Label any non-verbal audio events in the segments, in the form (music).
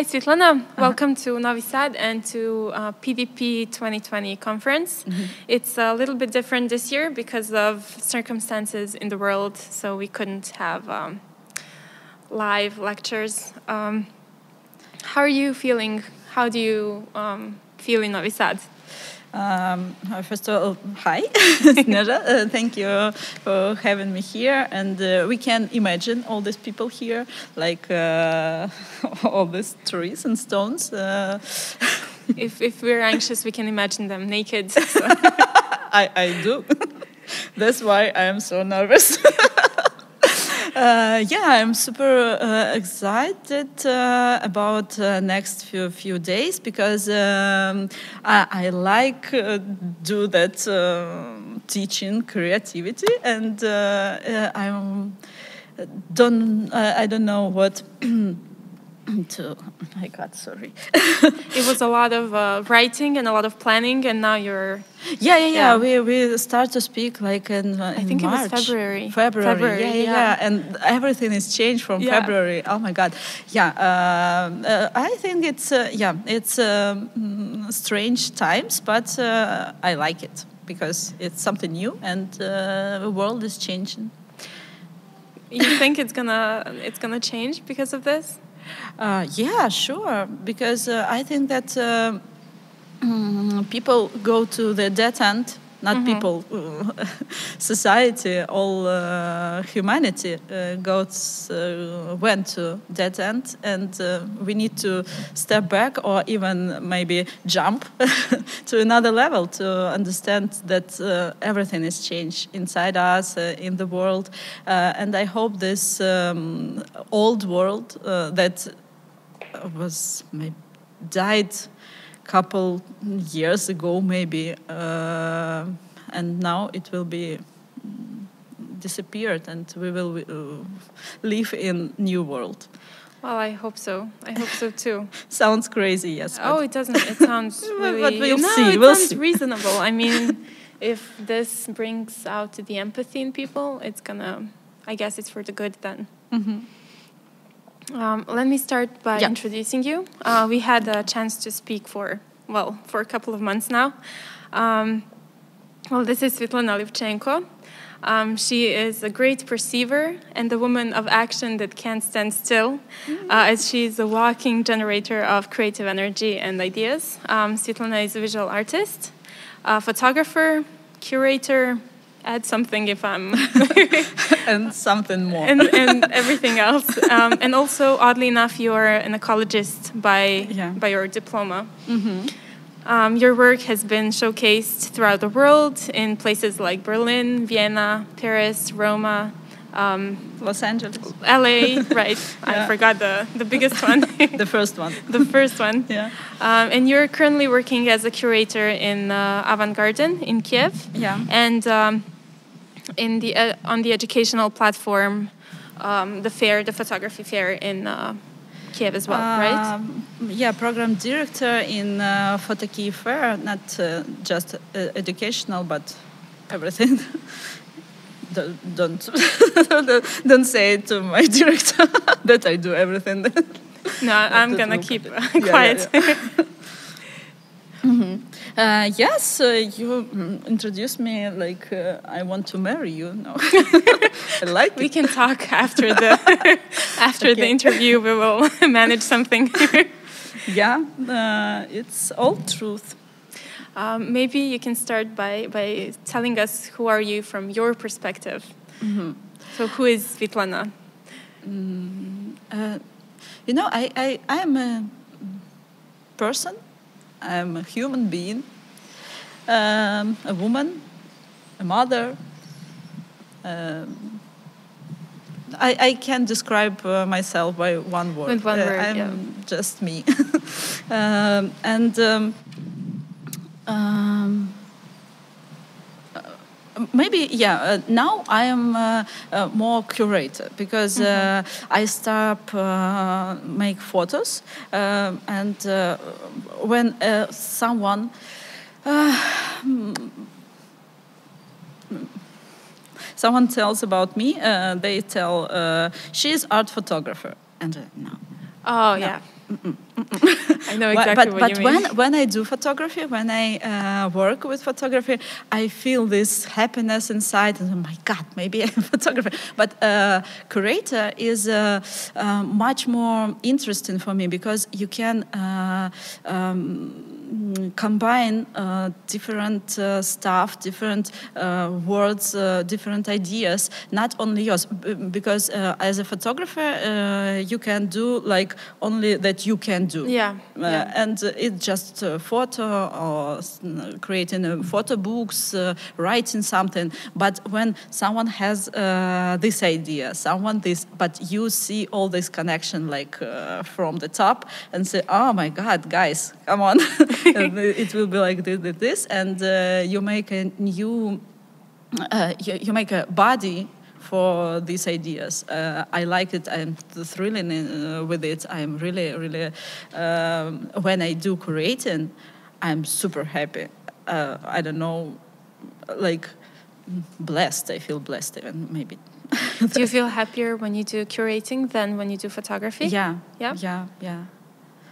Hi, Svetlana. Welcome to Novi Sad and to uh, PDP 2020 conference. It's a little bit different this year because of circumstances in the world, so we couldn't have um, live lectures. Um, how are you feeling? How do you um, feel in Novi Sad? Um, uh, first of all, hi, (laughs) (laughs) Sneja. Uh, thank you for having me here. And uh, we can imagine all these people here, like uh, (laughs) all these trees and stones. Uh, if, if we're anxious, we can imagine them naked. so. I, I do. That's why I am so nervous. Uh, yeah, I'm super uh, excited uh, about uh, next few few days because um, I, I like uh, do that uh, teaching creativity and I'm don't I don't know what (clears throat) (clears throat) to. My God, sorry. (laughs) it was a lot of uh, writing and a lot of planning, and now you're. Yeah, yeah, yeah. We we start to speak like in, uh, I in think March. it was February. February. February, yeah, yeah, yeah. yeah. And everything is changed from Yeah. February. Oh my God. Yeah. Um, uh, I think it's uh, yeah, it's um, mm, strange times, but uh, I like it because it's something new and uh, the world is changing. You think it's gonna it's gonna change because of this? Uh, yeah, sure. Because uh, I think that uh, mm, people go to the dead end. Not people, uh, (laughs) society, all uh, humanity uh, goes uh, went to dead end, and uh, we need to step back or even maybe jump (laughs) to another level to understand that uh, everything is changed inside us, uh, in the world, uh, and I hope this um, old world uh, that was died couple years ago maybe uh, and now it will be mm, disappeared and we will uh, live in new world Well, I hope so. I hope so too. (laughs) sounds crazy yes Oh, it doesn't. It sounds But- (laughs) really. but we'll no, see, it we'll sounds see. (laughs) reasonable. I mean, if this brings out the empathy in people, it's gonna. I guess it's for the good then. Mhm. Um, let me start by Yeah. introducing you. Uh, we had a chance to speak for well for a couple of months now. Um, well, this is Svetlana Livchenko. Um, she is a great perceiver and a woman of action that can't stand still, uh, as she is a walking generator of creative energy and ideas. Um, Svetlana is a visual artist, a photographer, curator. Add something if I'm (laughs) and something more and, and everything else. Um, and also, oddly enough, you are an ecologist by Yeah. by your diploma. Um, your work has been showcased throughout the world in places like Berlin, Vienna, Paris, Roma, um, los angeles LA. (laughs) right, I forgot the the biggest one, (laughs) the first one (laughs) the first one. yeah Um, and you're currently working as a curator in uh, Avant Garden in Kiev yeah and um, in the uh, on the educational platform, um, the fair, the photography fair in uh, Kiev as well, right? Um, yeah, program director in uh, Photo Kyiv Fair, not uh, just uh, educational, but everything. Don't don't, (laughs) don't say it to my (laughs) director that I do everything. No, (laughs) I'm gonna keep Yeah, yeah, quiet. uh, yes, uh, you mm, introduced me like uh, I want to marry you. No, I like we it. can talk after the after the interview. We will manage something. Yeah, uh, it's all truth. Um, maybe you can start by by telling us who are you from your perspective. Mm-hmm. So who is Svetlana? Uh, you know, I, I, I am a person, I'm a human being, um, a woman, a mother. Um, I, I can't describe uh, myself by one word. With one Uh, word, I'm yeah. just me. (laughs) um, and um, um, maybe yeah uh, now i am uh, uh, more curator because uh, i start uh, make photos um, and uh, when uh, someone uh, someone tells about me uh, they tell uh, she's art photographer. And uh, no. Oh No. yeah, (laughs) I know But- exactly but what but you when mean. when I do photography, when I uh, work with photography, I feel this happiness inside, and oh my God, maybe I'm a (laughs) photographer. But uh, curator is uh, uh, much more interesting for me because you can. Uh, um, combine uh, different uh, stuff, different uh, words, uh, different ideas, not only yours. B- because uh, as a photographer, uh, you can do like only that you can do. Yeah, yeah. And it's just a photo or creating photo books, uh, writing something. But when someone has uh, this idea, someone this, but you see all this connection like uh, from the top and say, oh my God, guys, come on. (laughs) (laughs) And it will be like this, this, this. And uh, you make a new uh, you, you make a body for these ideas. Uh, I like it. I'm thrilling uh, with it. I'm really, really. Um, when I do creating, I'm super happy. Uh, I don't know, like blessed. I feel blessed even maybe. do you feel happier when you do curating than when you do photography? Yeah. Yeah? Yeah. Yeah.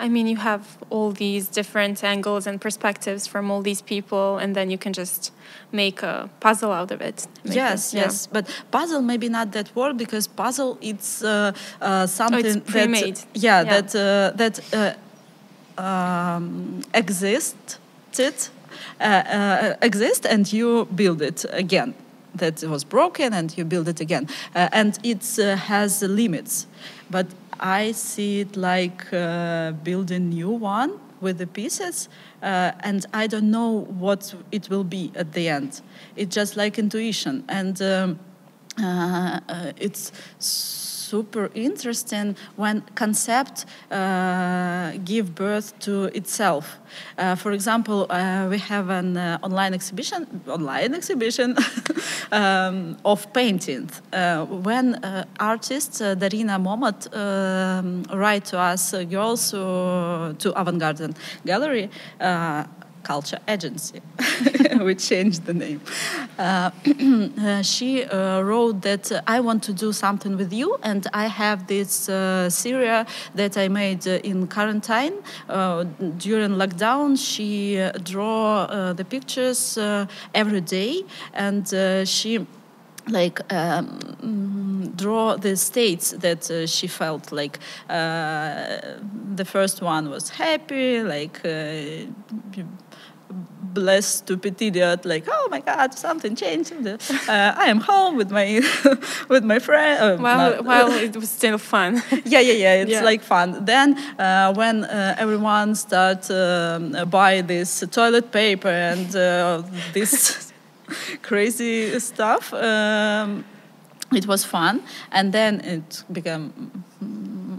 I mean, you have all these different angles and perspectives from all these people, and then you can just make a puzzle out of it. Yes, it- yeah. yes, but puzzle maybe not that word because puzzle it's uh, uh, something that pre-made. yeah, Yeah. that uh, that uh, um, existed uh, uh, exist and you build it again. That was broken and you build it again, uh, and it uh, has limits. But I see it like uh, building new one with the pieces, uh, and I don't know what it will be at the end. It's just like intuition, and um, (laughs) uh, it's super interesting when concept uh, give birth to itself. Uh, for example, uh, we have an uh, online exhibition, online exhibition (laughs) um, of paintings. Uh, when artists uh, Darina Momot um, write to us, girls, to Avant Garden Gallery. Culture agency. (laughs) we changed the name. Uh, (clears throat) uh, she uh, wrote that I want to do something with you, and I have this uh, Syria that I made in quarantine during lockdown. She uh, draw the pictures every day, and she like um, draw the states that uh, she felt like uh, the first one was happy like uh, blessed stupid idiot like oh my god something changed uh, i am home with my (laughs) with my friend uh, Well, not- well, it was still fun. (laughs) yeah yeah yeah it's Yeah. like fun then uh, when uh, everyone start um, buy this toilet paper and uh, this (laughs) crazy stuff um, it was fun and then it became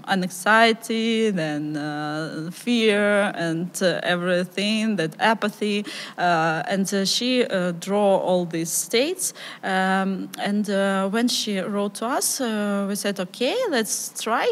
anxiety then uh, fear and uh, everything that apathy uh, and uh, she uh, draw all these states um, and uh, when she wrote to us uh, we said okay let's try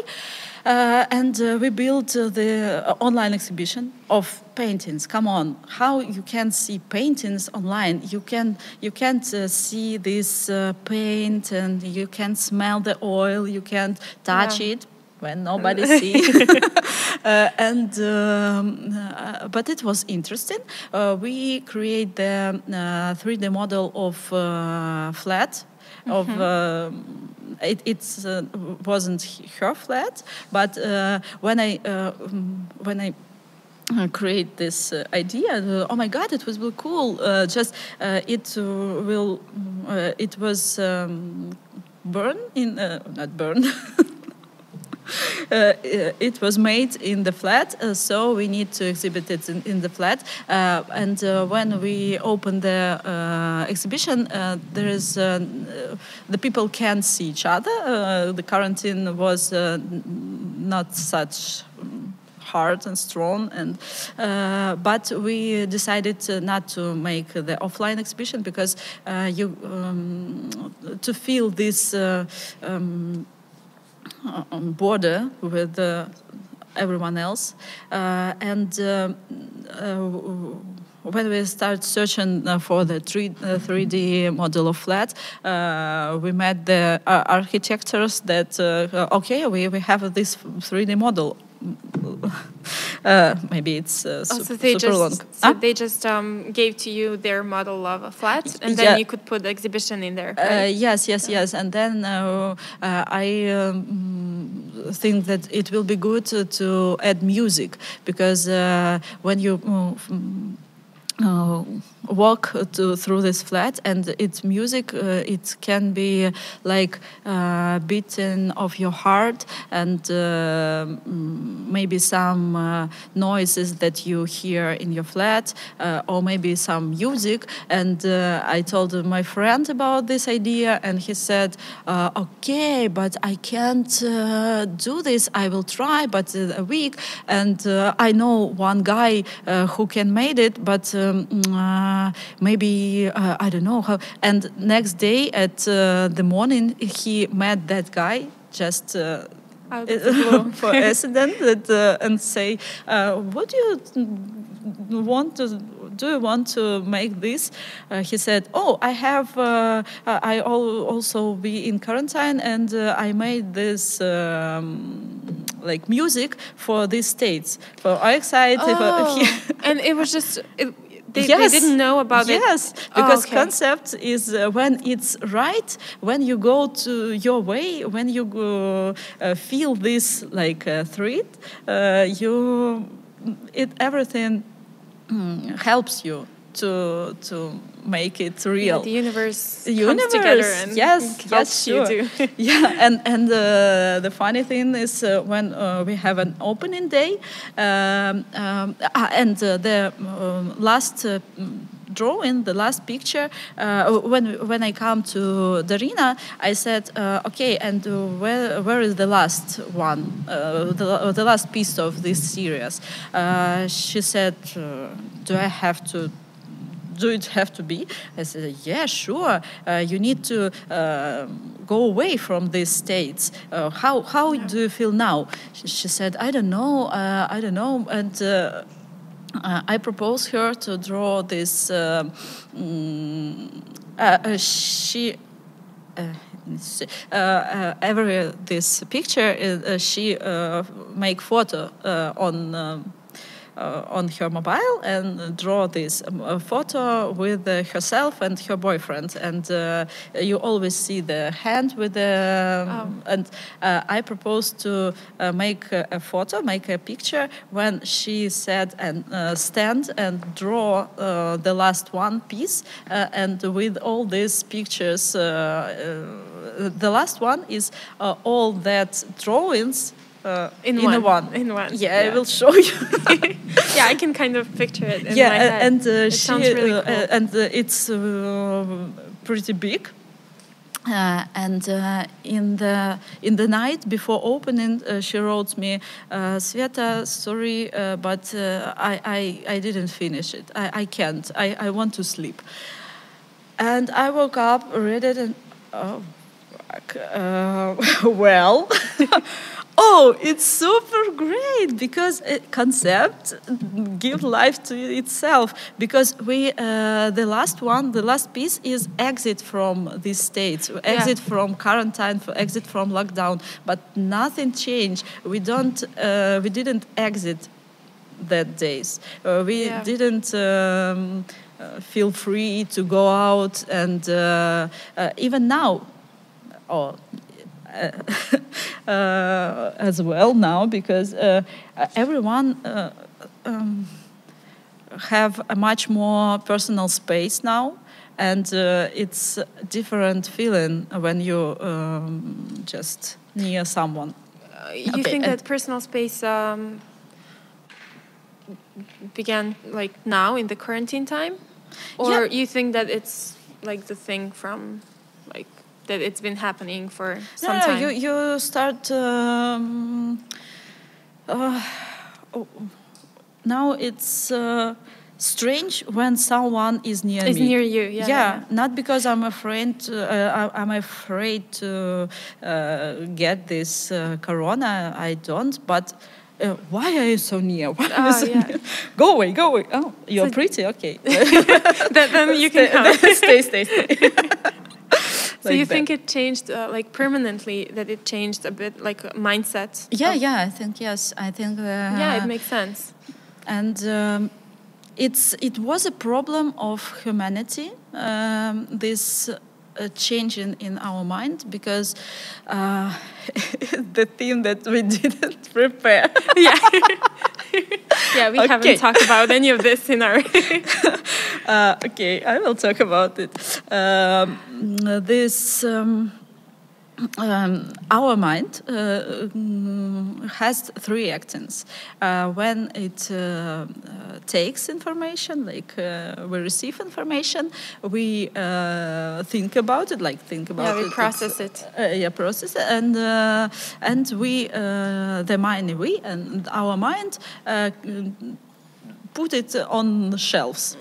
uh, and uh, we built uh, the online exhibition of paintings. Come on, how you can see paintings online? You can you can't uh, see this uh, paint, and you can smell the oil. You can't touch Yeah. it when nobody see. (laughs) (laughs) uh, and um, uh, but it was interesting. Uh, we create the uh, 3D model of uh, flat of. um it it's, uh, wasn't her flat, but uh, when I uh, mm, when I uh, create this uh, idea. uh, oh my God, it was really cool. Uh, just uh, it uh, will. Uh, it was um, burn in uh, not burn. (laughs) (laughs) Uh, it was made in the flat, uh, so we need to exhibit it in, in the flat. Uh, and uh, when we open the uh, exhibition, uh, there is uh, the people can't see each other. Uh, the quarantine was uh, not such hard and strong and uh, but we decided uh, not to make the offline exhibition because uh, you um, to feel this uh, um, uh, border with uh, everyone else. Uh, and uh, when we start searching for the 3, uh, 3D model of flat, uh, we met the architects that, uh, okay, we, we have this 3D model uh, maybe it's uh, Oh, so they super just long. so Huh? they just um, gave to you their model of a flat, and then Yeah. you could put the exhibition in there. Uh, right? yes, yes, yes. And then uh, uh, I um, think that it will be good to, to add music because uh, when you uh, walk to, through this flat and its music, uh, it can be like uh, beating of your heart and uh, mm, maybe some uh, noises that you hear in your flat uh, or maybe some music. And I told my friend about this idea and he said, okay, but I can't do this. I will try, but a week. And I know one guy who can made it, but um, uh, maybe uh, I don't know how. And next day at uh, the morning, he met that guy just. Uh, Out of (laughs) the blue. (laughs) for accident that, uh, and say, uh, "What do you want to do? You want to make this?" Uh, he said, "Oh, I have. Uh, I also be in quarantine, and uh, I made this." Um, like music for these states for our excited Oh, and it was just it, they, yes. they didn't know about it. yes, Oh, because okay. concept is uh, when it's right, when you go to your way, when you go, uh, feel this like uh, threat, uh, you it everything mm, helps you to to make it Yeah, real. the universe, The comes together and yes, yes, (laughs) you sure. do. (laughs) yeah, and and uh, the funny thing is uh, when uh, we have an opening day, um, um, ah, and uh, the um, last. Uh, drawing the last picture uh, when when I come to Darina I said uh, okay and uh, where where is the last one uh, the, the last piece of this series uh, she said uh, do I have to do it have to be? I said, yeah, sure. Uh, you need to uh, go away from these states. Uh, how how do you feel now? She, she said, I don't know. Uh, I don't know. And uh, uh, I proposed her to draw this. Uh, mm, she. Uh, uh, every this picture uh, she uh, make photo uh, on um, on her mobile and draw this um, uh, photo with uh, herself and her boyfriend. And uh, you always see the hand with the um, and uh, i proposed to uh, make a, photo make a picture when she said and uh, stand and draw uh, the last one piece. Uh, and with all these pictures uh, uh, the last one is uh, all that drawings uh, In in one, one. in one, Yeah, I will show you. (laughs) yeah, I can kind of picture it in yeah, my a- head. and uh, it she sounds really uh, cool. uh, and uh, it's uh, pretty big. Uh, and uh, in the in the night before opening, uh, she wrote me, uh, "Sveta, sorry, uh, but uh, I, I I didn't finish it. I, I can't. I, I want to sleep." And I woke up, read it, and oh, fuck, uh, (laughs) well, (laughs) oh, it's super great because it, concept give life to itself. Because we, uh, the last one, the last piece is exit from these states, exit from quarantine, for exit from lockdown. But nothing changed. We don't, uh, we didn't exit that days. Uh, we Yeah. didn't um, uh, feel free to go out, and uh, uh, even now, oh, (laughs) uh, uh, as well now because uh, uh, everyone. Uh, um, have a much more personal space now and uh, it's a different feeling when you um, just near someone Uh, you okay, think and- that personal space um, began like now in the quarantine time, or Yeah. you think that it's like the thing from like that it's been happening for some no, no, time? you you start. Um, uh, oh, now it's uh, strange when someone is near it's me. near you, yeah. yeah, not because I'm afraid. To, uh, I'm afraid to uh, get this uh, corona. I don't. But uh, why are you so near? (laughs) Why Oh, so yeah. near? Go away, go away. Oh, you're So- pretty. Okay. (laughs) Then, then you (laughs) can come. stay, stay, stay. So you think it changed uh, like permanently? That it changed a bit, like a mindset? Yeah, yeah. I think yes. I think. Uh, yeah, it makes sense. And. Um, it's it was a problem of humanity. Um, this a change in, in our mind because uh, (laughs) the theme that we (laughs) didn't prepare. (laughs) yeah. yeah, we okay. haven't talked about any of this in our. uh, okay, I will talk about it. Um, this. Um, um, our mind uh, mm, has three actions. Uh, when it uh, uh takes information, like uh, we receive information, we uh, think about it, like think about yeah, we it. process it. yeah, process it, and and we, the mind, we and our mind put it on the shelves.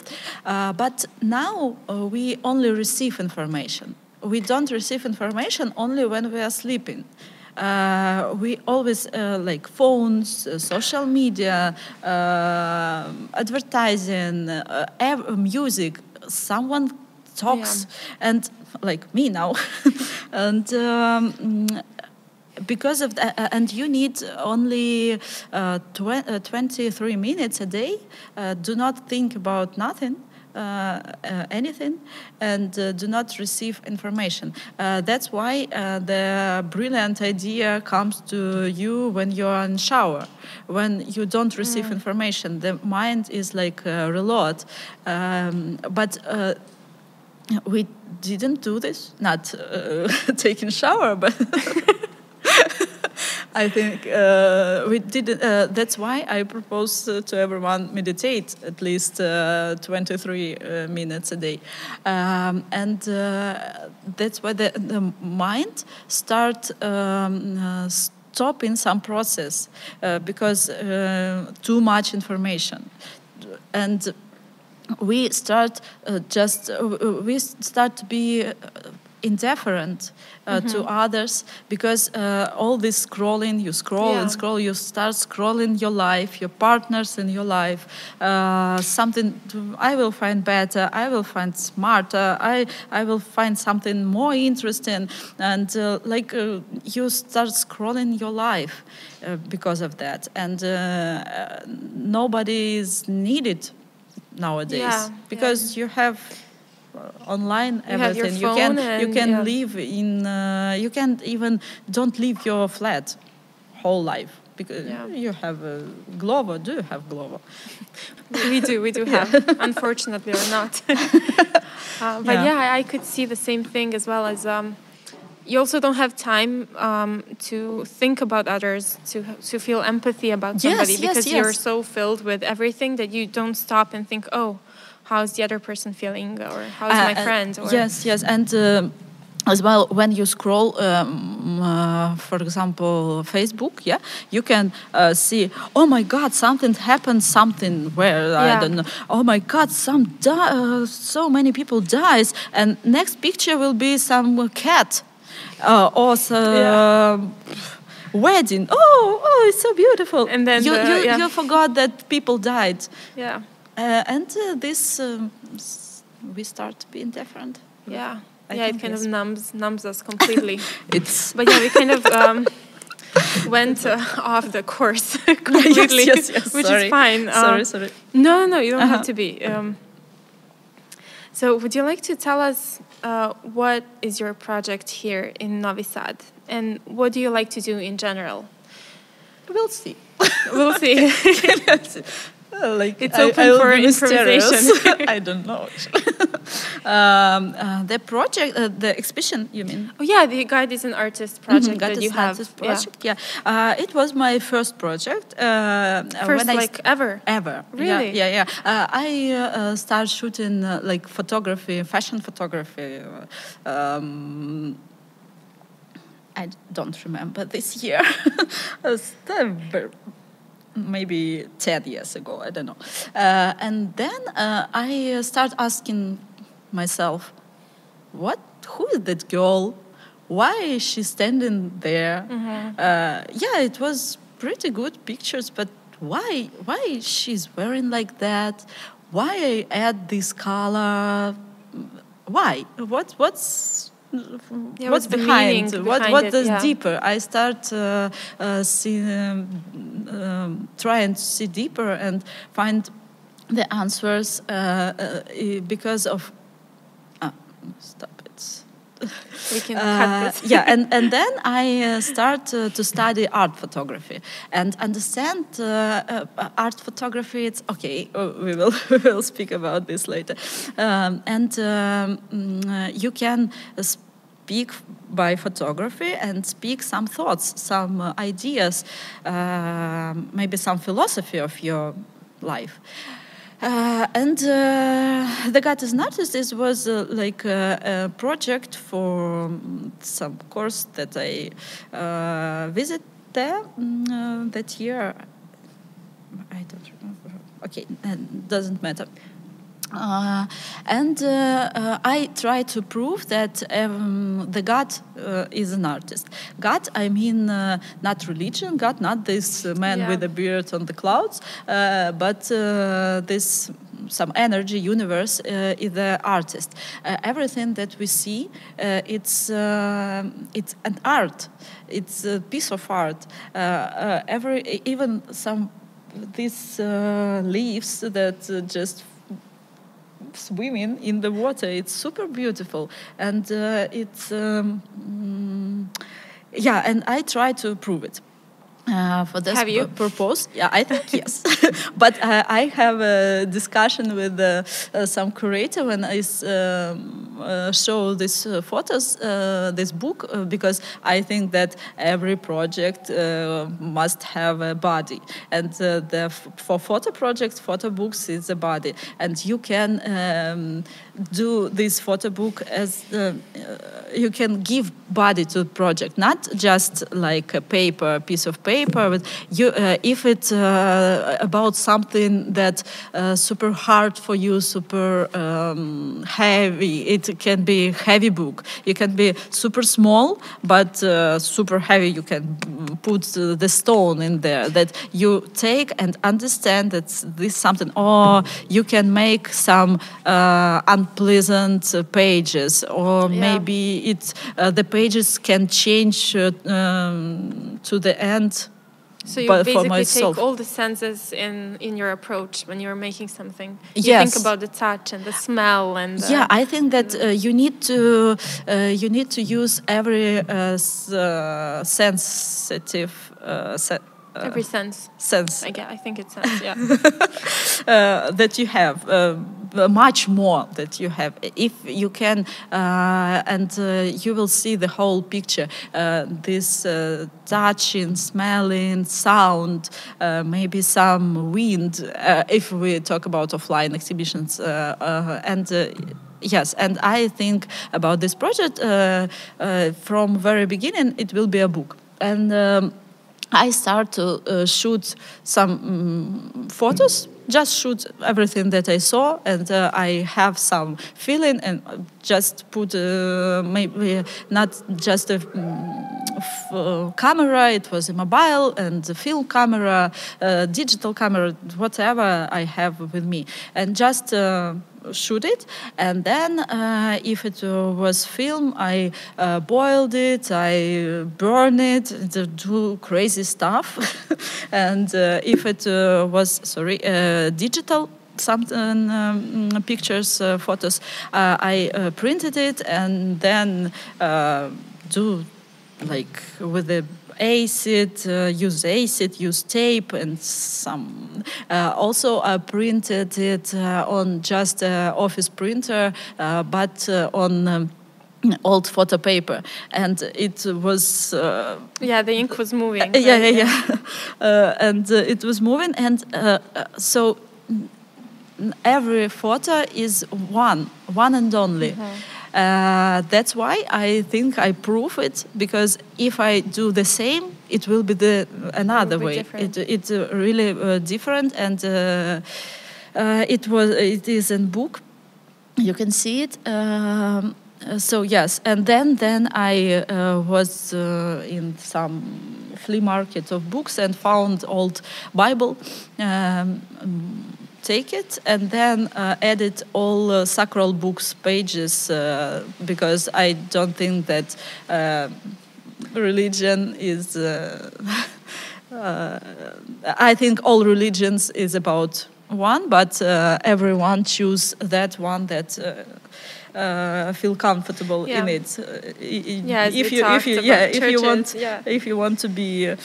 Uh, but now uh, we only receive information we don't receive information only when we are sleeping. Uh, we always uh, like phones, uh, social media, uh, advertising, uh, music. Someone talks, yeah. and like me now, (laughs) and. Um, because of that, uh, and you need only tw 23 minutes a day. do not think about nothing anything and uh, do not receive information. that's why the brilliant idea comes to you when you're in shower. When you don't receive mm. information, the mind is like a reload. Um, but we didn't do this, not uh, (laughs) taking shower, but (laughs) (laughs) I think uh, we did. Uh, that's why I propose uh, to everyone meditate at least uh, 23 uh, minutes a day, um, and uh, that's why the, the mind start. Um, stopping some process because too much information and we start just we start to be indifferent uh, mm-hmm. to others because uh, all this scrolling you scroll yeah. and scroll you start scrolling your life your partners in your life uh, something to, i will find better i will find smarter i i will find something more interesting and uh, like uh, you start scrolling your life uh, because of that and nobody is needed nowadays yeah, because yeah. you have online everything. You, you can you can yeah. live in uh, you can't even don't leave your flat whole life because yeah. you have a Glovo. Do you have Glovo? we do. We do (laughs) have. Yeah. Unfortunately, or not. (laughs) (laughs) uh, but yeah. yeah. I could see the same thing as well as. Um, you also don't have time um, to think about others, to to feel empathy about somebody yes, because yes, you're so filled with everything that you don't stop and think, oh, how's the other person feeling or how's uh, my uh, friend or yes yes and uh, as well when you scroll um, uh, for example facebook yeah you can uh, see oh my god something happened something where yeah. i don't know oh my god some uh, so many people dies and next picture will be some cat or yeah. wedding oh oh it's so beautiful and then you, the, you, yeah. you forgot that people died yeah uh, and uh, this um, we start being different. Yeah, I yeah, it kind yes. of numbs numbs us completely. (laughs) it's but yeah, we kind of. Um, went uh, off the course (laughs) (laughs) completely, yes, yes, yes. which sorry. is fine. sorry, sorry. No, no, you don't -huh. have to be. Um, so, would you like to tell us uh, what is your project here in Novi Sad, and what do you like to do in general? We'll see. we'll see. Like it's open I, I for improvisation. (laughs) (laughs) I don't know. (laughs) um, uh, the project, uh, the exhibition, you mean? Oh yeah, the God is an artist mm-hmm, project mm-hmm, that you have. Project, yeah, yeah. Uh, it was my first project. Uh, first, like st- ever. Ever. Really? Yeah, yeah. yeah. Uh, I uh, started shooting like photography, fashion photography. Um, I don't remember this year maybe 10 years ago, I don't know. Uh, and then uh, I start asking myself, what, who is that girl? Why is she standing there? Mm-hmm. Uh, yeah, it was pretty good pictures, but why, why she's wearing like that? Why I add this color? Why? What, what's Yeah, what's behind, what behind what it, is yeah. deeper i start uh, uh, see, um, um, trying to see deeper and find the answers uh, uh, because of ah, stop it (laughs) We can uh, cut this. (laughs) yeah, and, and then I uh, start uh, to study art photography and understand uh, uh, art photography. It's okay. uh, We will (laughs) we will speak about this later, um, and um, mm, uh, you can speak by photography and speak some thoughts, some uh, ideas, uh, maybe some philosophy of your life. Uh, and uh, the God is an artist is was uh, like a, a project for um, some course that I uh, visit there mm, uh, that year. I don't remember. Okay, uh, doesn't matter. Uh, and uh, uh, I try to prove that um, the God uh, is an artist. God, I mean, uh, not religion, God, not this man Yeah. with a beard on the clouds, uh, but uh, this some energy universe uh, is the artist. Uh, everything that we see, uh, it's uh, it's an art. It's a piece of art. Uh, uh, every even some these uh, leaves that uh, just swimming in the water. It's super beautiful, and uh, it's um, mm, yeah. And I try to prove it. Uh, for this Have you? purpose, yeah, I think yes. (laughs) but uh, I have a discussion with uh, uh, some curator when I um, uh, show these uh, photos, uh, this book, uh, because I think that every project uh, must have a body, and uh, the f- for photo projects, photo books is a body, and you can um, do this photo book as uh, uh, you can give body to the project, not just like a paper, a piece of paper, but you, uh, if it's uh, about something that uh, super hard for you, super um, heavy, it can be heavy book. You can be super small, but uh, super heavy. You can put the stone in there that you take and understand that this something. Or you can make some uh, unpleasant uh, pages, or Yeah. maybe it's uh, the pages can change uh, um, to the end. So you but basically take all the senses in in your approach when you're making something. You Yes. think about the touch and the smell and the, yeah, I think that uh, you need to uh, you need to use every uh, uh, sensitive se- every sense. sense I get. I think it's sense. Yeah. (laughs) uh, that you have, uh, much more that you have. If you can, uh, and uh, you will see the whole picture. Uh, this touching, smelling, sound, maybe some wind. If we talk about offline exhibitions, and. Yes, and I think about this project uh, uh, from very beginning. It will be a book, and um, I start to uh, shoot some mm, photos, just shoot everything that I saw, and uh, I have some feeling, and just put uh, maybe not just a uh, camera, it was a mobile and a film camera, uh, digital camera, whatever I have with me, and just. Shoot it. And then uh, if it uh, was film i uh, boiled it i burn it do crazy stuff. (laughs) And if it was sorry digital some um, pictures uh, photos uh, i uh, printed it and then do like with the acid, uh, use acid, use tape, and some. Uh, also, I printed it uh, on just uh, office printer, uh, but uh, on. Um, old photo paper and it was uh, yeah, the ink was moving. yeah yeah yeah (laughs) uh, and uh, it was moving and uh, uh, so every photo is one one and only uh, that's why I think I prove it because if I do the same, it will be the another be way. different. It, it's uh, really uh, different, and uh, uh, it was it is in book. You can see it. Um, uh, so yes, and then then I uh, was uh, in some flea market of books and found old Bible. Um, take it and then uh, edit all uh, sacral books pages uh, because I don't think that uh, religion is. uh, (laughs) uh, I think all religions is about one, but uh, everyone choose that one that. Uh, uh, feel comfortable in it. Uh, Yeah, if you if you yeah if you want yeah. if you want to be uh,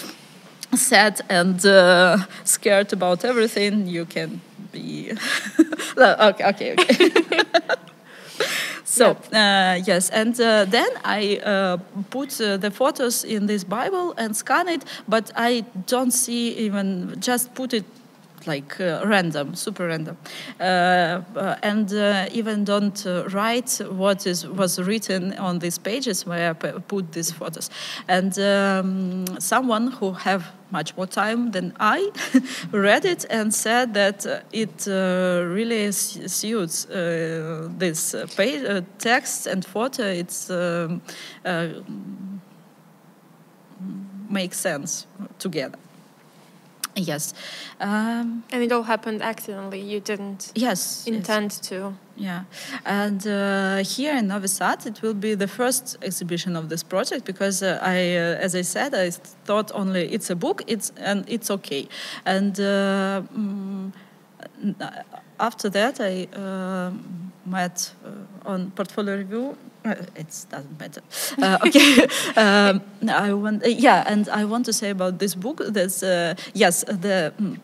sad and uh, scared about everything, you can be. (laughs) okay, okay, okay. (laughs) so uh, yes, and uh, then I uh, put uh, the photos in this Bible and scan it, but I don't see even just put it like uh, random, super random, uh, uh, and uh, even don't uh, write what is was written on these pages where I p- put these photos. And um, someone who have much more time than I (laughs) read it and said that uh, it uh, really suits uh, this text and photo. It's um, makes sense together. Yes. Um, And it all happened accidentally. You didn't yes. intend to. Yeah, and uh, here in Novi Sad, it will be the first exhibition of this project because uh, I, uh, as I said, I thought only it's a book, it's and it's okay, and uh, mm, after that I uh, met uh, on portfolio review. Uh, it doesn't matter. Uh, okay, (laughs) um, I want. Uh, yeah, and I want to say about this book. There's uh, yes the. mm,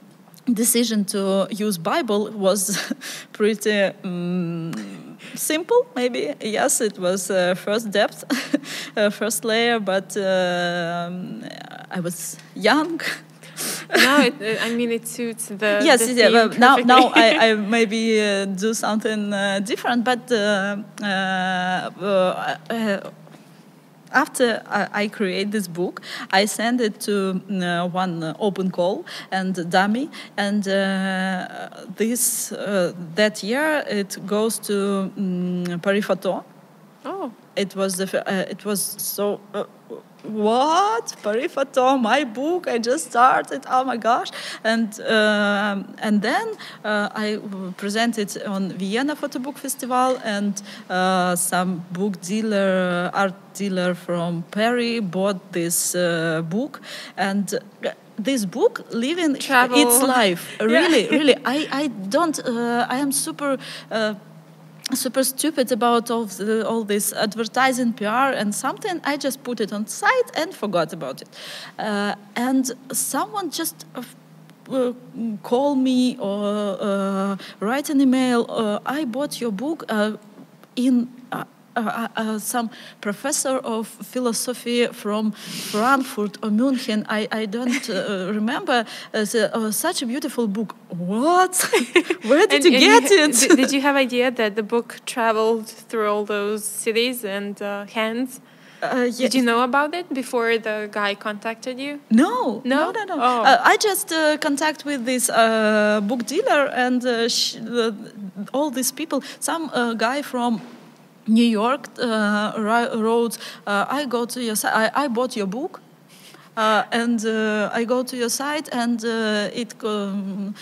decision to use bible was (laughs) pretty um, simple maybe yes it was uh, first depth (laughs) uh, first layer but um, i was young No, it, uh, I mean it suits the. (laughs) yes the yeah, well, now now. I, I (laughs) maybe uh, do something uh, different but uh, uh, uh, after I, I create this book, I send it to uh, one open call and dummy, and uh, this uh, that year it goes to um, Paris Photo. oh, It was the uh, it was so. Uh, what Paris Photo, my book I just started oh my gosh. And um and then uh, I presented on Vienna Photo Book Festival and uh, some book dealer art dealer from Paris bought this uh, book. And uh, this book living its Travel. life. Yeah. really really. (laughs) I, I don't uh, I am super uh, super stupid about all, the, all this advertising PR and something. I just put it on site and forgot about it. Uh, and someone just uh, uh, call me or uh, write an email. Uh, I bought your book uh, in. Uh, uh, uh, some professor of philosophy from Frankfurt or München. I, I don't uh, (laughs) remember. The, such a beautiful book. What? (laughs) Where did And- you and get ha- it? Did, you have idea that the book traveled through all those cities and uh, hands? Uh, Did you know about it before the guy contacted you? No, No? no, no, no. Oh. Uh, I just uh, contact with this uh, book dealer and sh- all these people. Some uh, guy from New York uh, wrote, uh, "I go to your site. I, I bought your book." Uh, and uh, I go to your site, and uh, it um,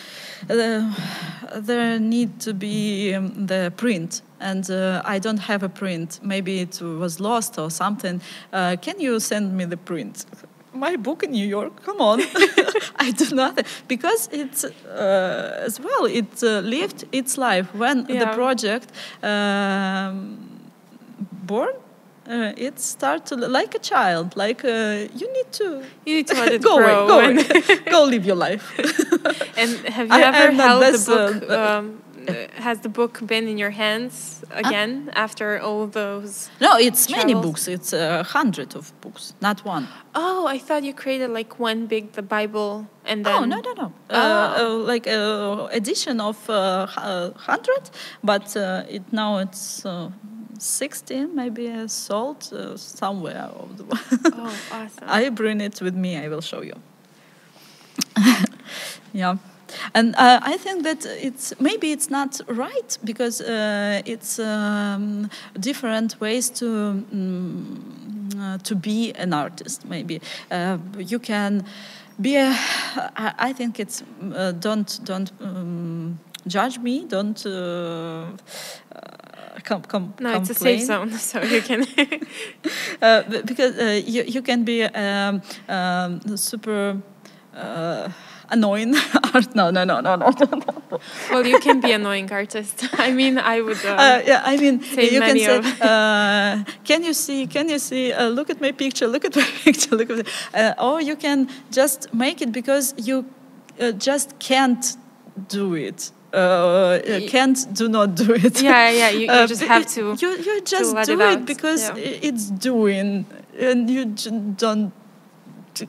there need to be um, the print, and uh, I don't have a print. Maybe it was lost or something. Uh, can you send me the print? My book in New York. Come on, (laughs) I do nothing because it's uh, as well. It uh, lived its life when the project um, born. Uh, it starts like a child. Like uh, you need to You need to let (laughs) it go grow. away, go (laughs) away, go live your life. (laughs) and have you I- ever I'm held the book? uh, um, uh, has the book been in your hands again after all those? no, it's many books. It's a hundred of books, not one. Oh, I thought you created like one big the Bible and then. Oh no no no! Uh, Oh. uh, like uh, edition of uh, hundred, but uh, it now it's uh, sixteen maybe uh, sold uh, somewhere. Of the (laughs) Oh, awesome. I bring it with me. I will show you. (laughs) yeah. And uh, I think that it's maybe it's not right because uh, it's um, different ways to uh, to be an artist. Maybe uh, you can be a, I think it's uh, don't don't. Um, judge me. Don't. Com- com- no, complain. it's a safe zone, (laughs) so you can. (laughs) uh, because uh, you you can be um, um, super. Uh, annoying (laughs) art no no no no no no well you can be annoying artist i mean i would um, uh, yeah i mean say you can say uh, can you see can you see uh, look at my picture look at my picture look at it. Uh, or you can just make it because you uh, just can't do it uh, can't do not do it yeah yeah you, you (laughs) Uh, just have it- to You you just do it out, because yeah. it's doing, and you don't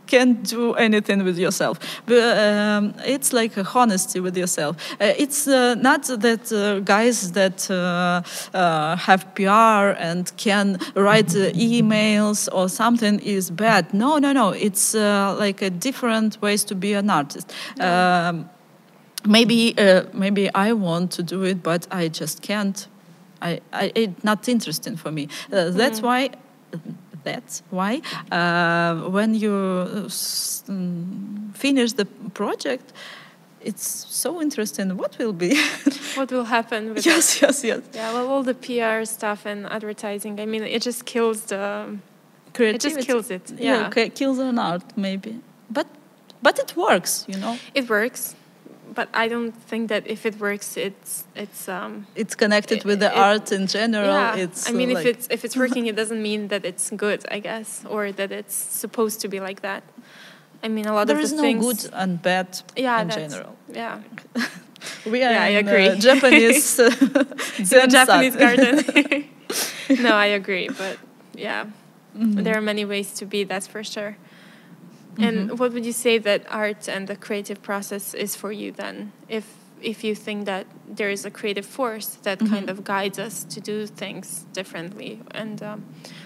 can't do anything with yourself. But um, it's like a honesty with yourself. Uh, it's uh, not that uh, guys that uh, uh, have PR and can write uh, emails or something is bad. No, no, no. It's uh, like a different ways to be an artist. Um, maybe uh, maybe I want to do it, but I just can't. I, I it's not interesting for me. Uh, that's why. That's why uh, when you s- mm, finish the project, it's so interesting. What will be? (laughs) what will happen with yes, yes, yes. yeah well all the pr stuff and advertising i mean it just kills the it just kills it yeah, okay, kills an art maybe, but but it works. You know, it works but i don't think that if it works it's it's um it's connected with the It- art in general. yeah It's i mean uh, if it's if it's working it doesn't mean that it's good i guess or that it's supposed to be like that i mean a lot there of is the no things good and bad yeah in general. yeah (laughs) We are Yeah, I agree. Uh, (laughs) Japanese (laughs) uh, in Zen japanese garden no i agree but yeah Mhm. there are many ways to be that's for sure And what would you say that art and the creative process is for you then if if you think that there is a creative force that kind Mhm. of guides us to do things differently and um,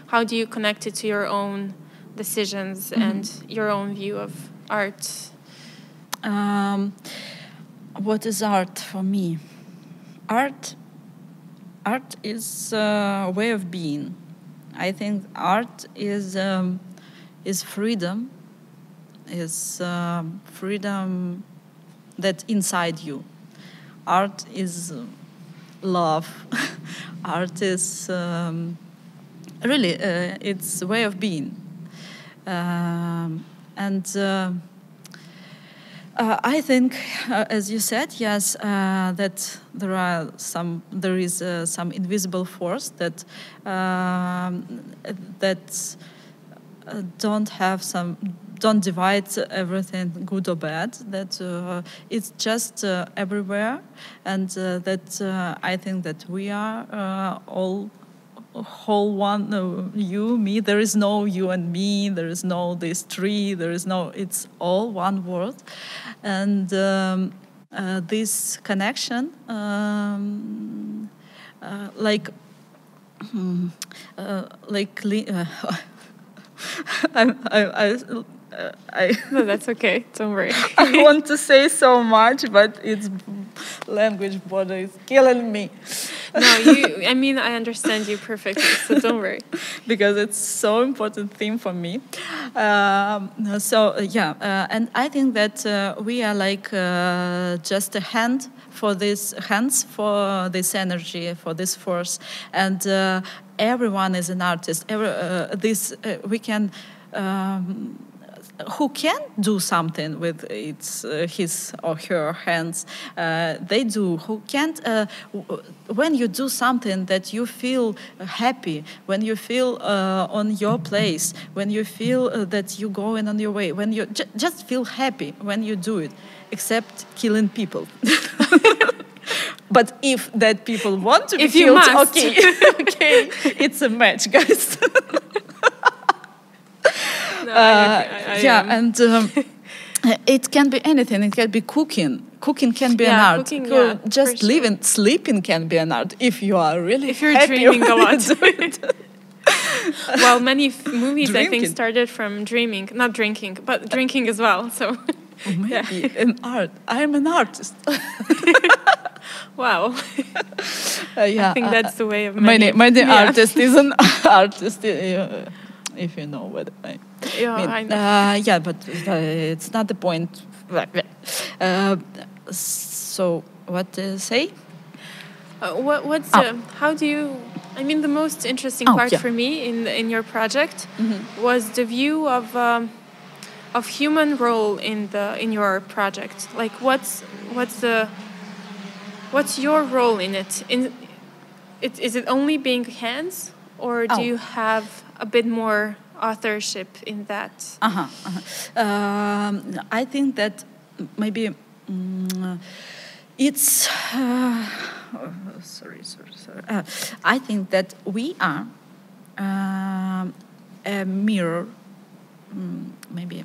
how do you connect it to your own decisions Mhm. and your own view of art Um, what is art for me? Art, art is a way of being. I think art is um, is freedom. Is um, freedom that inside you. Art is uh, love. (laughs) art is um, really uh, it's way of being. Um, and. Uh, uh, I think, uh, as you said, yes, uh, that there are some, there is uh, some invisible force that um, that uh, don't have some, don't divide everything good or bad. That uh, it's just uh, everywhere, and uh, that I think that we are all whole one uh, you me there is no you and me there is no this tree there is no it's all one world and um, uh, this connection um, uh, like hmm, like (laughs) I, I, I, uh, I no that's okay don't worry (laughs) I want to say so much, but it's language border is killing me no you i mean i understand you perfectly so don't worry (laughs) because it's so important thing for me. Um, so yeah, uh, and I think that uh, we are like uh, just a hand for this hands for this energy for this force, and uh, everyone is an artist. Every, this we can. Um, who can do something with its uh, his or her hands. Uh, they do. Who can't uh, w- when you do something that you feel happy when you feel uh, on your place when you feel uh, that you're going on your way when you ju- just feel happy when you do it except killing people. (laughs) But if that people want to be If you killed must. okay. (laughs) Okay. It's a match guys (laughs) no, uh, I agree. I- I, yeah, um, and um, (laughs) it can be anything. It can be cooking. Cooking can be an art. cooking, Co- yeah, Just sure. living, sleeping can be an art if you are really If you're dreaming a lot. it. (laughs) well, many f- movies I think started from dreaming, not drinking, but drinking as well. So, (laughs) Or Maybe an art. I'm an artist. wow, Uh, yeah, I think uh, that's the way of many many yeah. artist is an artist. uh, if you know what I Yeah, mean. I know. Uh, yeah, but uh, it's not the point. Uh, so what to say? Uh, what, what's Oh. the, how do you? I mean, the most interesting Oh, part yeah. for me in in your project Mm-hmm. was the view of um, of human role in the in your project. Like, what's what's the what's your role in it? In it is it only being hands, or do Oh. you have a bit more authorship in that? Uh-huh, uh-huh. Um, I think that maybe mm, it's. Uh, oh, sorry, sorry, sorry. Uh, I think that we are um, a mirror. Mm, maybe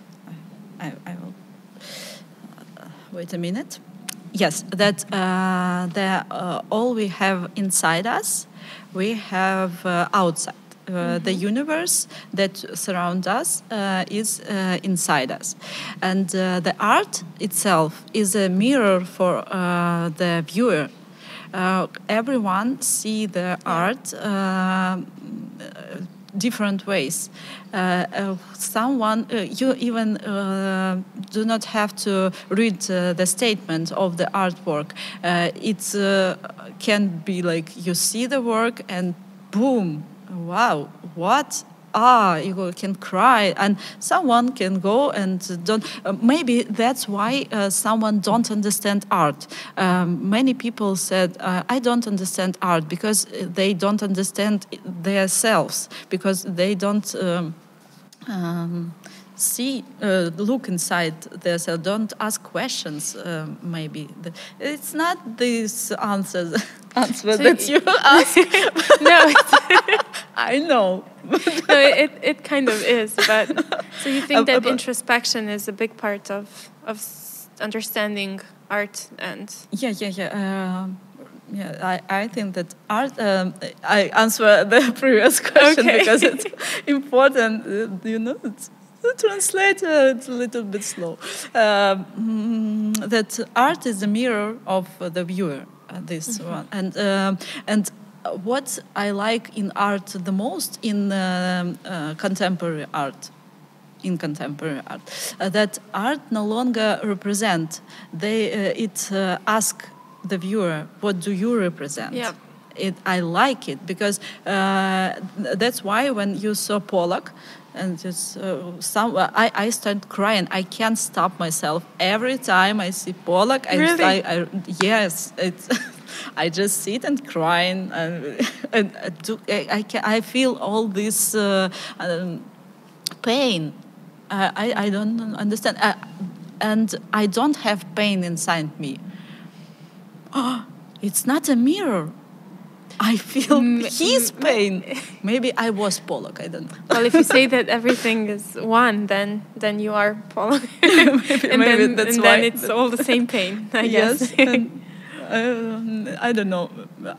I, I will. Uh, wait a minute. Yes, that uh, the, uh, all we have inside us, we have uh, outside. Uh, The universe that surrounds us uh, is uh, inside us, and uh, the art itself is a mirror for uh, the viewer. Everyone see the art different ways. Uh, uh, someone, uh, you even do not have to read the statement of the artwork. It can be like you see the work and boom, wow, what? Ah you can cry and someone can go and don't uh, maybe that's why uh, someone don't understand art. Um, many people said uh, i don't understand art because they don't understand themselves because they don't um, um, see uh, look inside themselves don't ask questions um, maybe The- it's not these answers (laughs) answer (laughs) So that you (laughs) ask no, i know no, it it kind of is. But so you think Uh, that introspection is a big part of of understanding art and Yeah, yeah, yeah. Um, yeah, I, I think that art. Um, I answer the previous question Okay. because it's important. uh, You know, it's, the translator it's a little bit slow. Mm, that art is the mirror of uh, the viewer. Uh, this one, and um, and what I like in art the most in um, uh, contemporary art in contemporary art uh, that art no longer represent they uh, it uh, ask the viewer what do you represent Yeah. it i like it because uh, that's why when you saw pollock and just uh, some I, I start crying i can't stop myself every time i see pollock I, Really? I, I yes it's (laughs) I just sit and crying and, (laughs) and uh, I, I, can, I feel all this uh, um, pain. Uh, I, I don't understand. Uh, and I don't have pain inside me. (gasps) it's not a mirror. I feel Mm, his mm, pain. Maybe I was Pollock. I don't know. well, if you say (laughs) that everything is one, then then you are Paul, (laughs) and maybe then, that's and why. then it's all the same pain. I yes. guess. Uh, I don't know.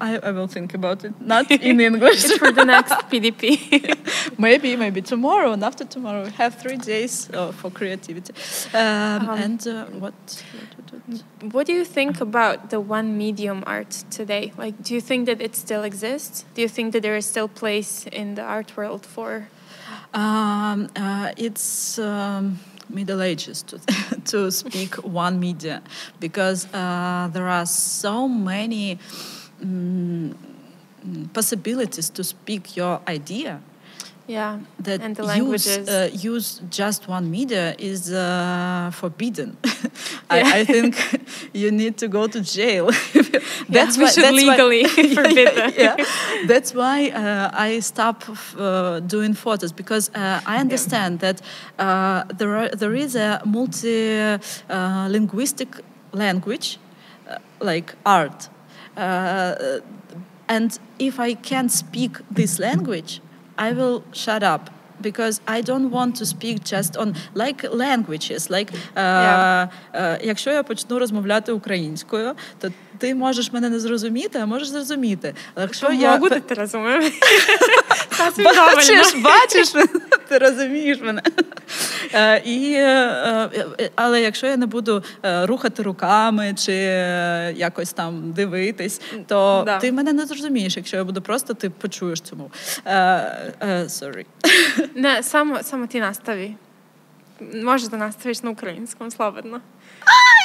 I, I will think about it. Not in (laughs) English. it's for the next PDP. (laughs) maybe maybe tomorrow and after tomorrow we have three days uh, for creativity um, Um, and uh, what, what, what, what? what do you think about the one medium art today? Like, do you think that it still exists? Do you think that there is still place in the art world for? Um, uh, it's um, Middle Ages to, (laughs) to speak one media because uh, there are so many mm, possibilities to speak your idea Yeah, that and the use, uh, use just one media is uh, forbidden. (laughs) Yeah. I, I think (laughs) you need to go to jail. (laughs) yeah, we should legally forbid that. yeah, that's why uh, I stop uh, doing photos because uh, I understand that uh, there are, there is a multi uh, linguistic language like art. Uh, and if I can't speak this language, I will shut up because I don't want to speak just on like languages. Like, uh, Yeah. е, якщо я почну розмовляти українською, то ти можеш мене не зрозуміти, а можеш зрозуміти. Але якщо я Могу ти розумієш? бачиш, бачиш, ти розумієш мене. Е, І, е, е, але якщо я не буду рухати руками чи якось там дивитись, то Да. ти мене не зрозумієш, якщо я буду просто ти почуєш цьому. Sorry. Не, само, само ти настави. Може да наставиш на українському, слободно.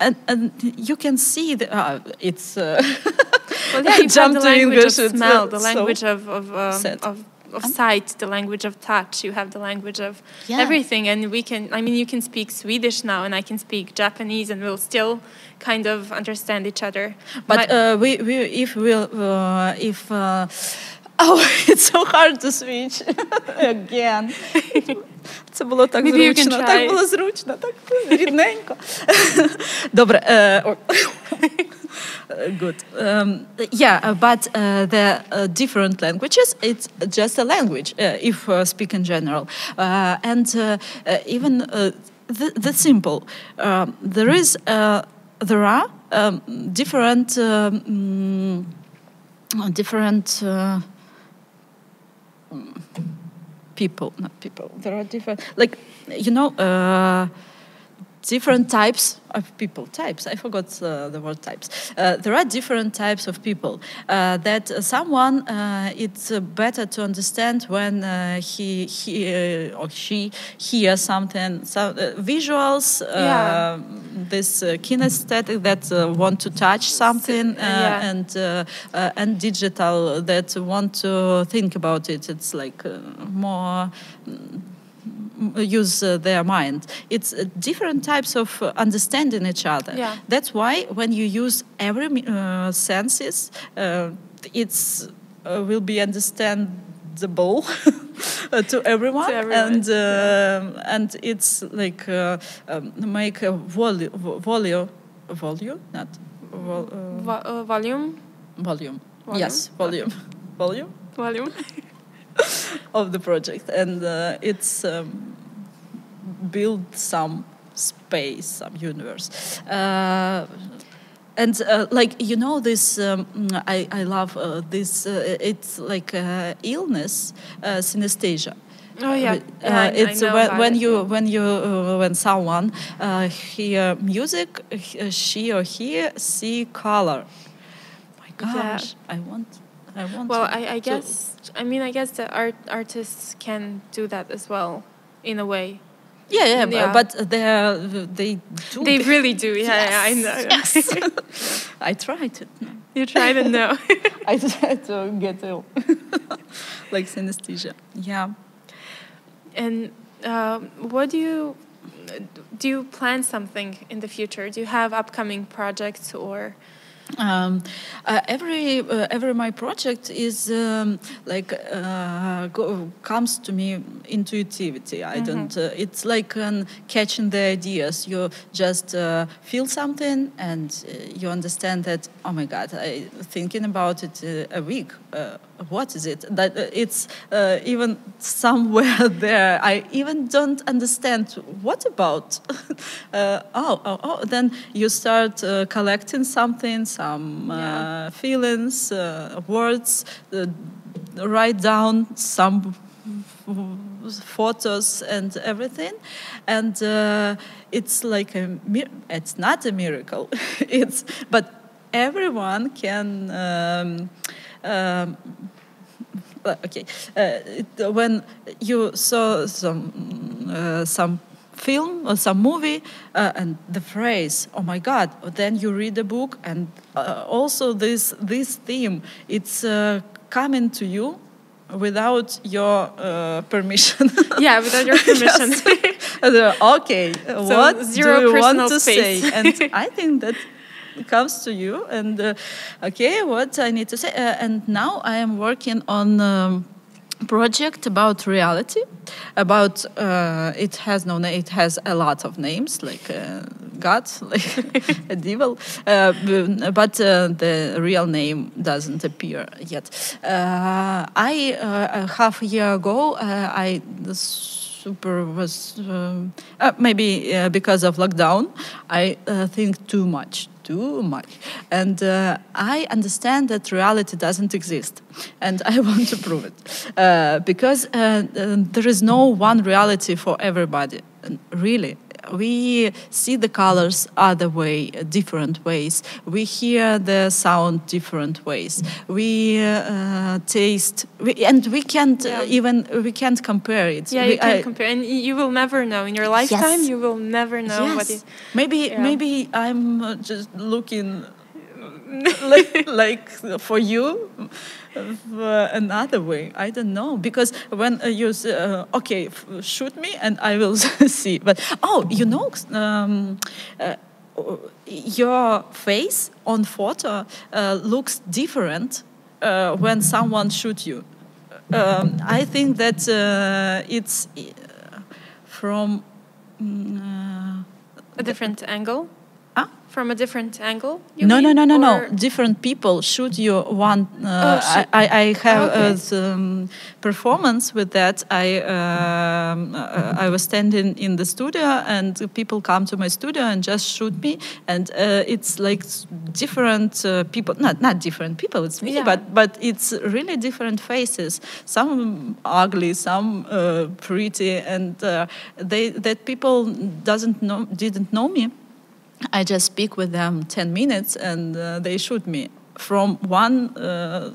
and, and you can see the, uh, it's uh, (laughs) Well, yeah, (laughs) Jump the to language English, of smell, uh, the so of of, um, of of sight, the language of touch. You have the language of Yeah. everything, and we can. I mean, you can speak Swedish now, and I can speak Japanese, and we'll still kind of understand each other. But My- uh, we, we if we'll uh, if uh, oh (laughs) it's so hard to switch (laughs) again. (laughs) Це було так Maybe you can зручно, try. так було зручно, так рідненько. Добре. е, о. Good. Um, yeah, uh, but uh, the uh, different languages, it's just a language, uh, if uh, speak in general. Uh, and uh, uh, even uh, the, the simple, um, there is, uh, there are um, different, um, mm, different uh, mm, people, not people, there are different, like, you know, uh, different types of people. Types i forgot uh, the word types. Uh, there are different types of people. Uh, that someone uh, it's uh, better to understand when uh, he, he or she hears something. So uh, visuals uh, Yeah. this uh, kinesthetic that uh, want to touch something yeah. and and digital that want to think about it. It's like more mm, use uh, their mind. It's uh, different types of uh, understanding each other. Yeah. That's why when you use every uh, senses, uh, it's uh, will be understandable (laughs) to everyone, To everyone, and uh, and it's like uh, um, make a volume, volume, volume, not vol- uh, Vo- volume, volume. Volume? Yes, volume, (laughs) volume volume. (laughs) of the project, and uh, it's um, build some space, some universe. Uh, and uh, like you know this um, I, I love uh, this uh, it's like uh, illness uh, synesthesia Oh yeah, uh, yeah it's when, when it, you yeah. when you uh, when someone uh, hear music uh, she or he see color my Yeah. gosh i want i want Well, to- I, I to- guess I mean I guess the art artists can do that as well, in a way. Yeah, yeah, Yeah. but they are, they do. They really do. Yeah, yeah I know. Yes. (laughs) I tried it. you try to know. I tried to get ill, (laughs) like synesthesia. Yeah. and um, what do you do? You plan something in the future? Do you have upcoming projects or? Um, uh, every uh, every my project is um, like uh, go, comes to me intuitivity. I don't. Uh, it's like catching the ideas. You just uh, feel something and uh, you understand that. Oh my God! I thinking about it uh, a week. What is it? That uh, it's uh, even somewhere (laughs) there. I even don't understand what about. (laughs) uh, oh, oh, oh! Then you start uh, collecting something, some uh, Yeah. feelings, uh, words. Uh, write down some photos and everything, and uh, it's like a. It's not a miracle. (laughs) it's but everyone can. Um, um, okay, uh, when you saw some uh, some film or some movie uh, and the phrase oh my god then you read the book and uh, also this this theme it's uh, coming to you without your uh, permission (laughs) Yeah, without your (laughs) permission. (laughs) Uh, okay what zero do you want to space. say and i think that comes to you and uh, okay what i need to say uh, and now i am working on um, project about reality about uh, it has no name it has a lot of names like uh, god (laughs) like a devil uh, but uh, the real name doesn't appear yet. Uh, i uh, half a year ago i super was um, uh, maybe uh, because of lockdown. I uh, think too much, too much, and uh, I understand that reality doesn't exist, and (laughs) I want to prove it uh, because uh, uh, there is no one reality for everybody. Really, we see the colors other way, different ways. We hear the sound different ways. We uh, taste, we, and we can't Yeah. uh, even we can't compare it. Yeah, We- you can I- compare, and you will never know in your lifetime. Yes. You will never know what yes. is. maybe yeah. maybe I'm uh, just looking (laughs) like, like for you uh, another way. I don't know because when uh, you say, uh, okay, shoot me and I will (laughs) see. But oh, you know. Um, uh, your face on photo looks different when someone shoots you. Um, I think that it's from mm, A different angle. From a different angle. no, no, mean? no, no, no. Or- Different people shoot you one. Uh, Oh, shoot. I, I, have Okay. a um, performance with that. I um, uh, I was standing in the studio, and people come to my studio and just shoot me, and uh, it's like different uh, people. Not not different people. It's me, Yeah. but but it's really different faces. Some ugly, some uh, pretty, and uh, they that people doesn't know didn't know me. I just speak with them 10 minutes and uh, they shoot me from one. Uh,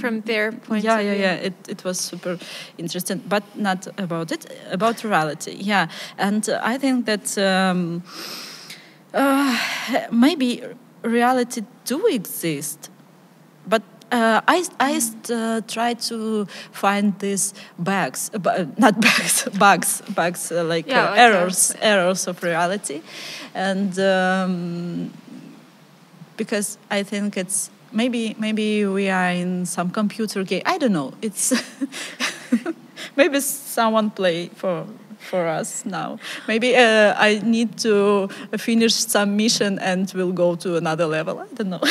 From their point yeah, yeah, yeah. It, it was super interesting, but not about it, about reality. Yeah. And uh, I think that um, uh, maybe reality do exist, but uh, I, I uh, try to find these bugs, uh, bu- not (laughs) bugs, bugs, bugs uh, like, Yeah, uh, errors, errors of reality, and um, because I think it's maybe maybe we are in some computer game. I don't know. It's (laughs) maybe someone play for for us now. Maybe uh, I need to finish some mission and we'll go to another level. I don't know. (laughs)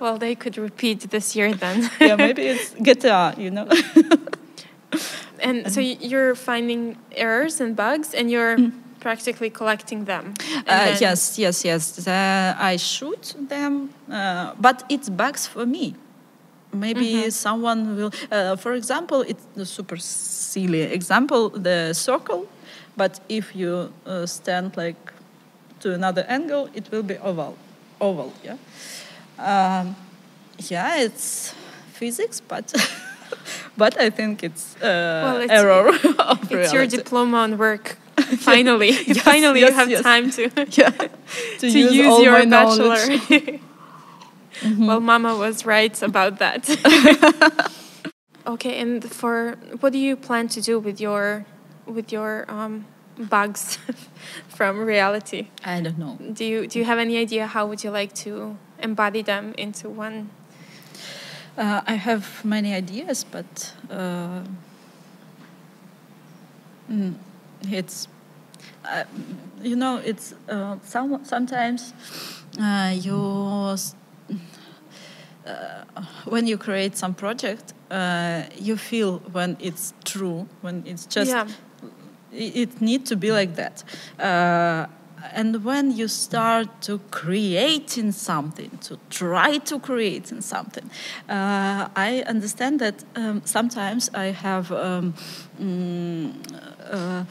Well, they could repeat this year then. (laughs) yeah, maybe it's GTA. You know. and so you're finding errors and bugs, and you're practically collecting them. Uh, yes, yes, yes. Uh, I shoot them, uh, but it's bugs for me. Maybe someone will. Uh, for example, it's a super silly example: the circle. But if you uh, stand like to another angle, it will be oval. Oval, yeah. Um, yeah, it's physics, but (laughs) but I think it's, uh, Well, it's- error (laughs) of It's your diploma on work. (laughs) Finally, (laughs) Yes, finally, yes, you have yes. time to (laughs) yeah, to, use, all your bachelor. knowledge. Well, Mama was right about that. okay, and for what do you plan to do with your with your um, bugs from reality? I don't know. Do you do you have any idea how would you like to embody them into one? Uh, I have many ideas, but uh, mm, it's uh, you know it's uh, some, sometimes uh, you uh, when you create some project uh, you feel when it's true when it's just yeah, it, it need to be like that. Uh, and when you start to creating something to try to create in something uh, i understand that um, sometimes i have um, mm, uh,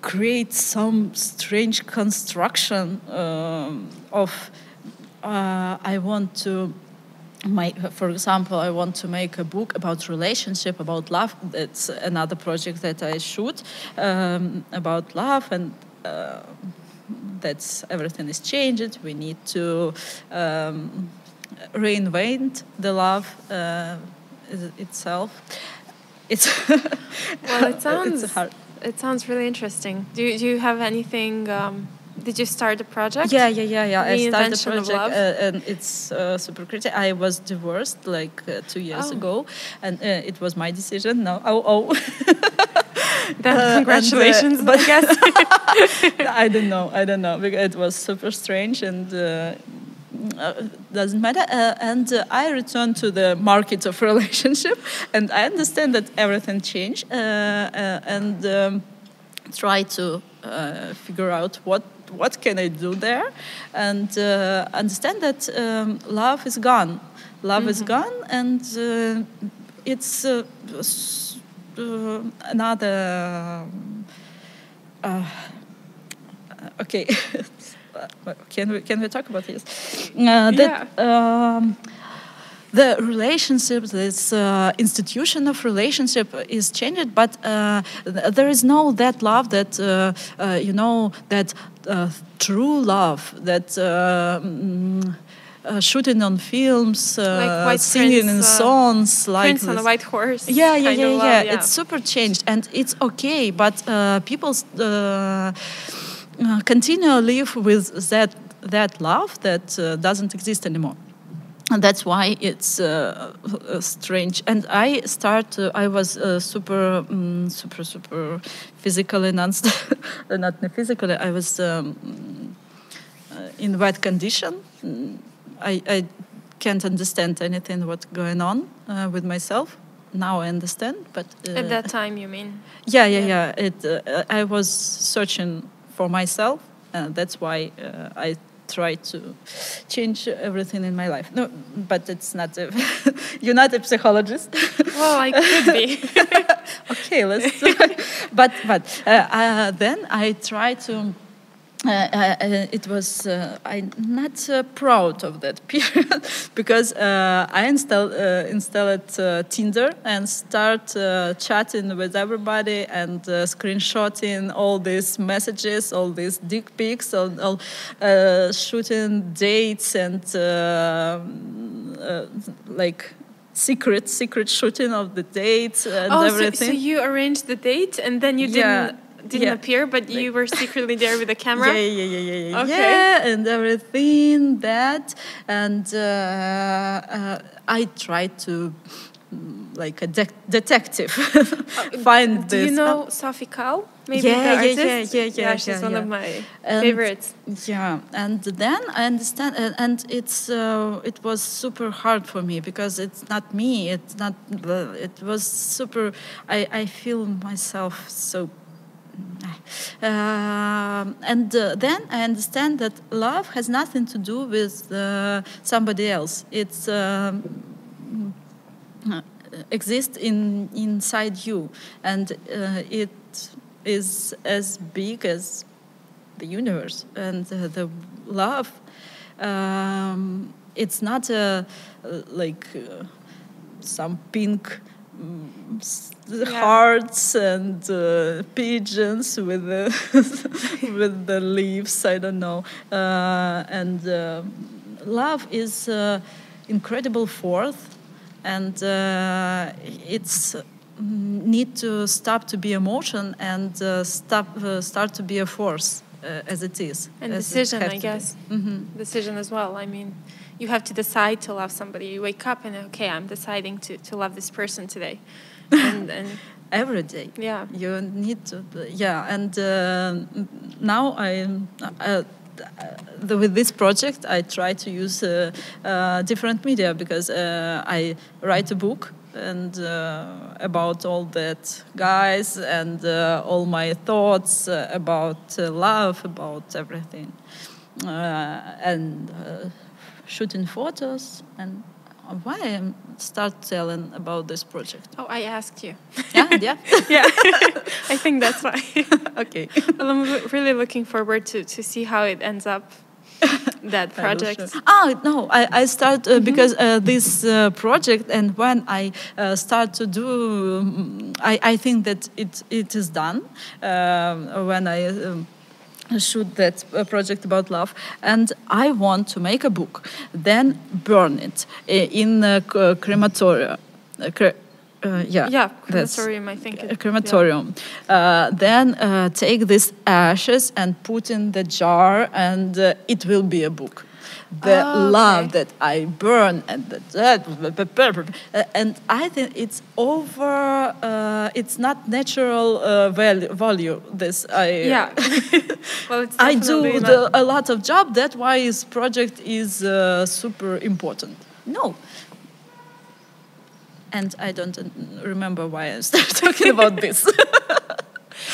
create some strange construction um, of uh, i want to my, for example, I want to make a book about relationship, about love. That's another project that I shoot um, about love, and uh, that's everything is changed. We need to um, reinvent the love uh, itself. It's (laughs) Well, it sounds it's hard. It sounds really interesting. Do you, do you have anything? Um, did you start the project? Yeah, yeah, yeah, yeah. I started the project, uh, and it's uh, super critical. I was divorced like uh, two years Oh. ago, and uh, it was my decision. No, oh, oh. (laughs) Then Uh, and, uh, congratulations, but- I guess. (laughs) I don't know. I don't know because it was super strange, and doesn't matter. Uh, and uh, I return to the market of (laughs) relationship, and I understand that everything changed, uh, uh, and um, try to uh, figure out what what can I do there, and understand that um, love is gone. Love mm-hmm. is gone, and it's another. okay. (laughs) can we can we talk about this? Uh, that, yeah. Um, the relationship, this uh, institution of relationship is changed, but uh, there is no that love that uh, uh you know that uh, true love that. Mm, shooting on films, like singing Prince, in songs, like Prince on a white horse. Yeah, yeah, yeah, yeah, yeah, It's super changed, and it's okay. But people uh, continue live with that that love that uh, doesn't exist anymore. And that's why it's uh, uh strange. And i start uh, i was uh, super um, super super physically not (laughs) not physically i was um, in bad condition. I, I can't understand anything what's going on with myself. Now i understand but at that time you mean? Yeah yeah yeah, yeah. it i was searching for myself. and that's why uh, I try to change everything in my life. No, but it's not. A (laughs) you're not a psychologist. Well, I could be. (laughs) okay, let's. but but uh, uh, then I try to uh, uh, it was uh, I'm not uh, proud of that (laughs) period (laughs) because uh, I installed uh, installed Tinder and start chatting with everybody and screenshotting all these messages, all these dick pics, all, all shooting dates and like secret secret shooting of the dates and oh, everything. So, so you arranged the date and then you didn't didn't yeah. appear, but like, you were secretly there with a (laughs) camera. Yeah, yeah, yeah, yeah, yeah. Okay. Yeah, and everything that, and uh, uh, I tried to mm, like a de detective (laughs) find Do this. Do you know Sophie Calle? Maybe yeah, yeah, yeah, yeah, yeah, yeah. She's one of my favorites. Yeah, and then I understand, and, and it's uh, it was super hard for me because it's not me. It's not. It was super. I I feel myself so uh, and uh, then I understand that love has nothing to do with uh, somebody else. It's um, exists in inside you, and uh, it is as big as the universe. And uh, the love, um, it's not like some pink yeah. (laughs) hearts and uh, pigeons with the (laughs) with the leaves. I don't know. Uh, and uh, love is uh, incredible force, and uh, it's mm, need to stop to be emotion and uh, stop start to be a force as it is. And decision, I guess. Mm-hmm. Decision as well. I mean you have to decide to love somebody. You wake up and okay, I'm deciding to, to love this person today (laughs) and, and every day. Yeah, you need to. Yeah, and uh, now I. Uh, the, with this project, I try to use uh, uh different media because uh, I write a book and uh, about all that guys and all my thoughts about love, about everything, and shooting photos and why I start telling about this project? Oh, I asked you. Yeah, yeah, (laughs) yeah. (laughs) I think that's why. (laughs) okay. Well, I'm really looking forward to to see how it ends up. that project. Oh no, I I start uh, mm -hmm. because uh, this uh, project and when I uh, start to do, um, I I think that it it is done um, when I. Um, shoot that project about love and i want to make a book then burn it in a crematorium uh, yeah, yeah, crematorium. I think it, crematorium. Yeah. Uh, then uh, take these ashes and put in the jar, and uh, it will be a book. The Oh, okay. love that I burn and the, that, and I think it's over. Uh, it's not natural uh, value, value. This I Yeah. (laughs) well, it's I do the, a lot of job. That's why this project is uh, super important. No. And I don't uh, remember why I (laughs) started talking about this. (laughs)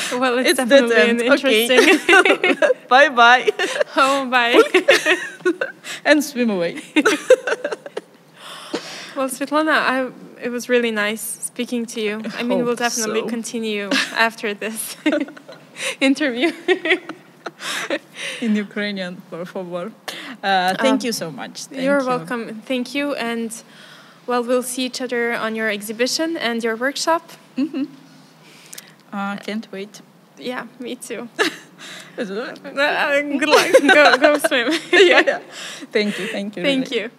(laughs) Well, it's, it's definitely interesting. Okay. bye bye. oh, bye. (laughs) and swim away. (laughs) well, Svetlana, I, it was really nice speaking to you. I mean, we'll definitely so. continue after this interview. In Ukrainian, por favor. Uh, thank you so much. Thank You're you. welcome. Thank you. And well, we'll see each other on your exhibition and your workshop. Uh, can't wait. Yeah, me too. (laughs) Uh, good luck. Go, go swim. (laughs) yeah. (laughs) Thank you. Thank you. Thank really. you.